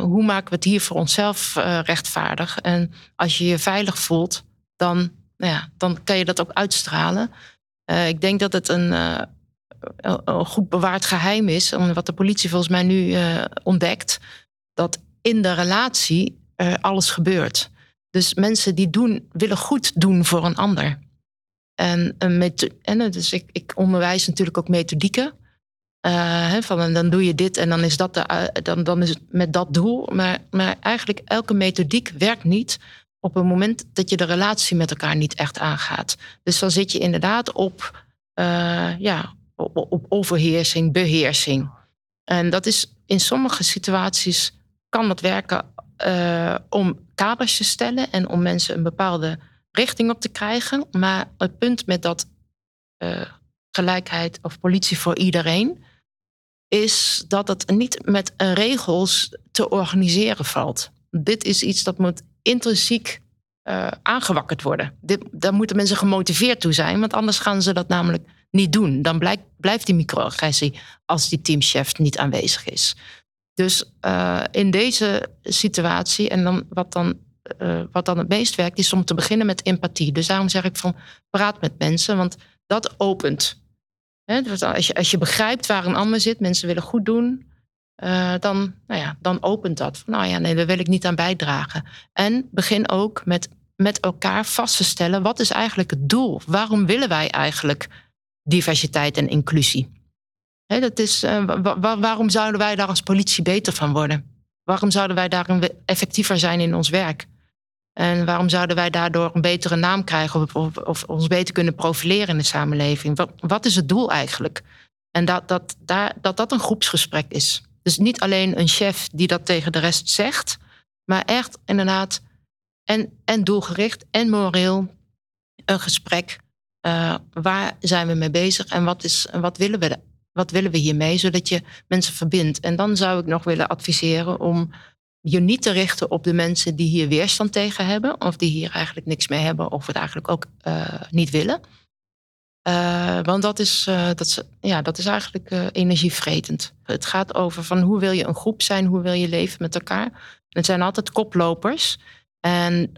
Speaker 4: hoe maken we het hier voor onszelf rechtvaardig. En als je je veilig voelt, dan, nou ja, dan kan je dat ook uitstralen. ik denk dat het een, een goed bewaard geheim is, wat de politie volgens mij nu ontdekt, dat in de relatie alles gebeurt. Dus mensen die doen, willen goed doen voor een ander. En, en dus ik, ik onderwijs natuurlijk ook methodieken. Uh, van, dan doe je dit en dan is, dat de, eh, dan, dan is het met dat doel. Maar, maar eigenlijk elke methodiek werkt niet op het moment dat je de relatie met elkaar niet echt aangaat. Dus dan zit je inderdaad op, uh, ja, op, overheersing, beheersing. En dat is in sommige situaties kan dat werken uh, om kaders te stellen en om mensen een bepaalde richting op te krijgen. Maar het punt met dat uh, gelijkheid of politie voor iedereen is dat het niet met regels te organiseren valt. Dit is iets dat moet intrinsiek uh, aangewakkerd worden. Dit, daar moeten mensen gemotiveerd toe zijn, want anders gaan ze dat namelijk niet doen. Dan blijft die microagressie als die teamchef niet aanwezig is. Dus uh, in deze situatie, en dan wat, dan, uh, wat dan het meest werkt, is om te beginnen met empathie. Dus daarom zeg ik van praat met mensen, want dat opent. dus als, je, als je begrijpt waar een ander zit, mensen willen goed doen, uh, dan, nou ja, dan opent dat. Nou ja, nee, daar wil ik niet aan bijdragen. En begin ook met, met elkaar vast te stellen, wat is eigenlijk het doel? Waarom willen wij eigenlijk diversiteit en inclusie? dat is, uh, waarom zouden wij daar als politie beter van worden? Waarom zouden wij daarin effectiever zijn in ons werk? En waarom zouden wij daardoor een betere naam krijgen of, of, of ons beter kunnen profileren in de samenleving? Wat, wat is het doel eigenlijk? En dat dat, daar, dat dat een groepsgesprek is. Dus niet alleen een chef die dat tegen de rest zegt, maar echt inderdaad en, en doelgericht en moreel een gesprek. Uh, waar zijn we mee bezig en wat, is, wat willen we wat willen we hiermee, zodat je mensen verbindt. En dan zou ik nog willen adviseren om je niet te richten op de mensen die hier weerstand tegen hebben, of die hier eigenlijk niks mee hebben, of het eigenlijk ook uh, niet willen. Uh, want dat is, uh, dat, ja, dat is eigenlijk energievretend. Het gaat over van hoe wil je een groep zijn, hoe wil je leven met elkaar. Het zijn altijd koplopers. En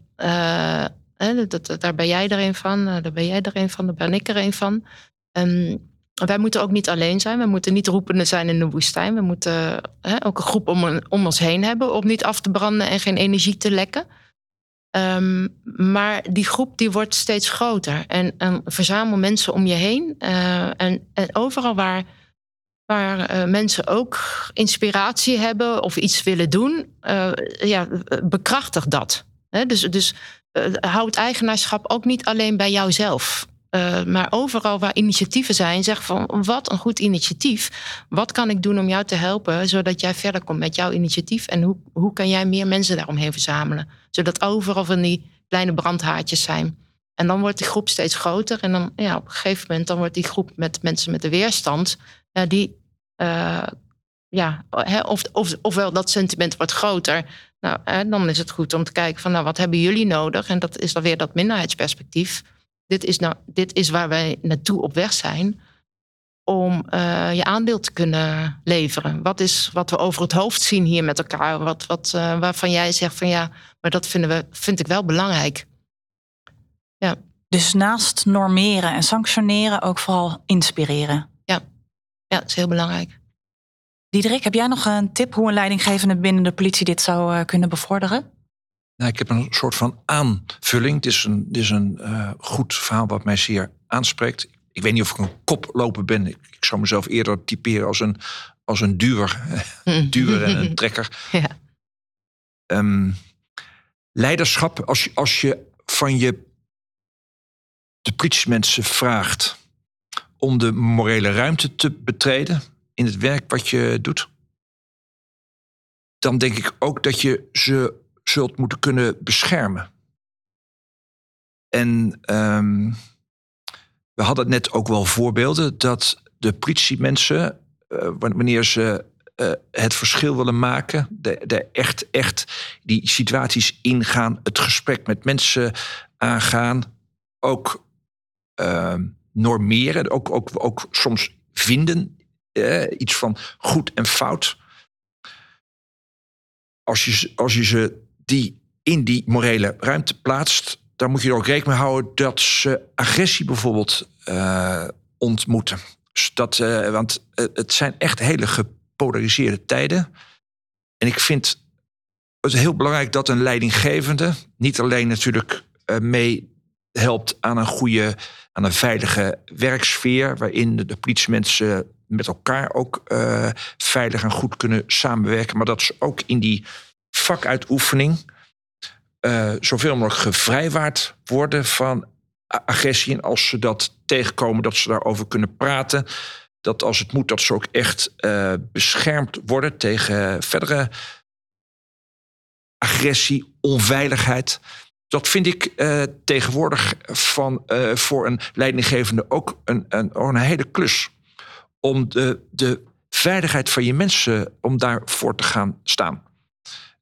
Speaker 4: dat, daar ben jij er een van, daar ben jij er een van, daar ben ik er een van. Um, wij moeten ook niet alleen zijn. We moeten niet roepende zijn in de woestijn. We moeten ook een groep om, ons heen hebben om niet af te branden en geen energie te lekken. Um, maar die groep die wordt steeds groter. En, en verzamel mensen om je heen. Uh, en, en, overal waar, waar uh, mensen ook inspiratie hebben of iets willen doen, uh, ja, bekrachtig dat. Dus dus houd eigenaarschap ook niet alleen bij jouzelf. Uh, maar overal waar initiatieven zijn, zeg van wat een goed initiatief. Wat kan ik doen om jou te helpen, zodat jij verder komt met jouw initiatief? En hoe, hoe kan jij meer mensen daaromheen verzamelen? Zodat overal van die kleine brandhaartjes zijn. En dan wordt die groep steeds groter. En dan ja, op een gegeven moment dan wordt die groep met mensen met de weerstand, uh, die uh, ja, of, of, ofwel dat sentiment wordt groter. Nou, dan is het goed om te kijken van nou, wat hebben jullie nodig? En dat is dan weer dat minderheidsperspectief dit is, nou, dit is waar wij naartoe op weg zijn om uh, je aandeel te kunnen leveren. Wat is wat we over het hoofd zien hier met elkaar? Wat, wat, uh, waarvan jij zegt van ja, maar dat vinden we, vind ik wel belangrijk.
Speaker 1: Ja. Dus naast normeren en sanctioneren ook vooral inspireren.
Speaker 4: Ja, ja dat is heel belangrijk.
Speaker 1: Diederik, heb jij nog een tip hoe een leidinggevende binnen de politie dit zou uh, kunnen bevorderen?
Speaker 3: Nou, ik heb een soort van aanvulling. Het is een, is een uh, goed verhaal wat mij zeer aanspreekt. Ik weet niet of ik een koploper ben. Ik, ik zou mezelf eerder typeren als een, als een duwer, [laughs] duwer en een trekker. [laughs] Ja. Um, leiderschap, als je, als je van je de politiemensen vraagt om de morele ruimte te betreden in het werk wat je doet, dan denk ik ook dat je ze zult moeten kunnen beschermen. En um, we hadden net ook wel voorbeelden dat de politiemensen, uh, wanneer ze eh, het verschil willen maken. De, de echt, echt die situaties ingaan. Het gesprek met mensen aangaan. Ook uh, normeren. Ook, ook, ook soms vinden. iets van goed en fout. Als je, als je ze die in die morele ruimte plaatst, dan moet je ook rekening mee houden dat ze agressie bijvoorbeeld uh, ontmoeten. Dus uh, want het zijn echt hele gepolariseerde tijden. En ik vind het heel belangrijk dat een leidinggevende niet alleen natuurlijk uh, mee helpt aan een goede, aan een veilige werksfeer, waarin de politiemensen met elkaar ook veilig en goed kunnen samenwerken, maar dat ze ook in die vakuitoefening uh, zoveel mogelijk gevrijwaard worden van agressie. En als ze dat tegenkomen, dat ze daarover kunnen praten. Dat als het moet, dat ze ook echt uh, beschermd worden tegen verdere agressie, onveiligheid. Dat vind ik uh, tegenwoordig van, voor een leidinggevende ook een, een, een hele klus. Om de, de veiligheid van je mensen, om daarvoor te gaan staan.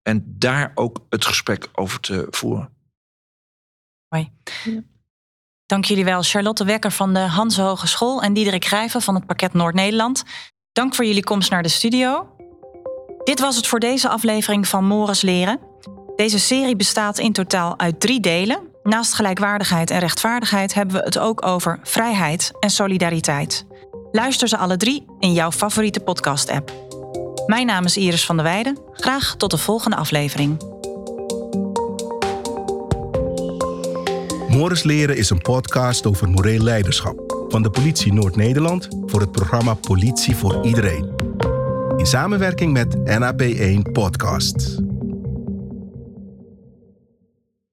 Speaker 3: En daar ook het gesprek over te voeren.
Speaker 1: Mooi. Ja. Dank jullie wel, Charlotte Wekker van de Hanse Hogeschool en Diederik Grijven van het Pakket Noord-Nederland. Dank voor jullie komst naar de studio. Dit was het voor deze aflevering van Morris Leren. Deze serie bestaat in totaal uit drie delen. Naast gelijkwaardigheid en rechtvaardigheid hebben we het ook over vrijheid en solidariteit. Luister ze alle drie in jouw favoriete podcast-app. Mijn naam is Iris van der Weijden. Graag tot de volgende aflevering.
Speaker 2: Morris Leren is een podcast over moreel leiderschap van de Politie Noord-Nederland voor het programma Politie voor Iedereen. In samenwerking met NAP1 Podcast.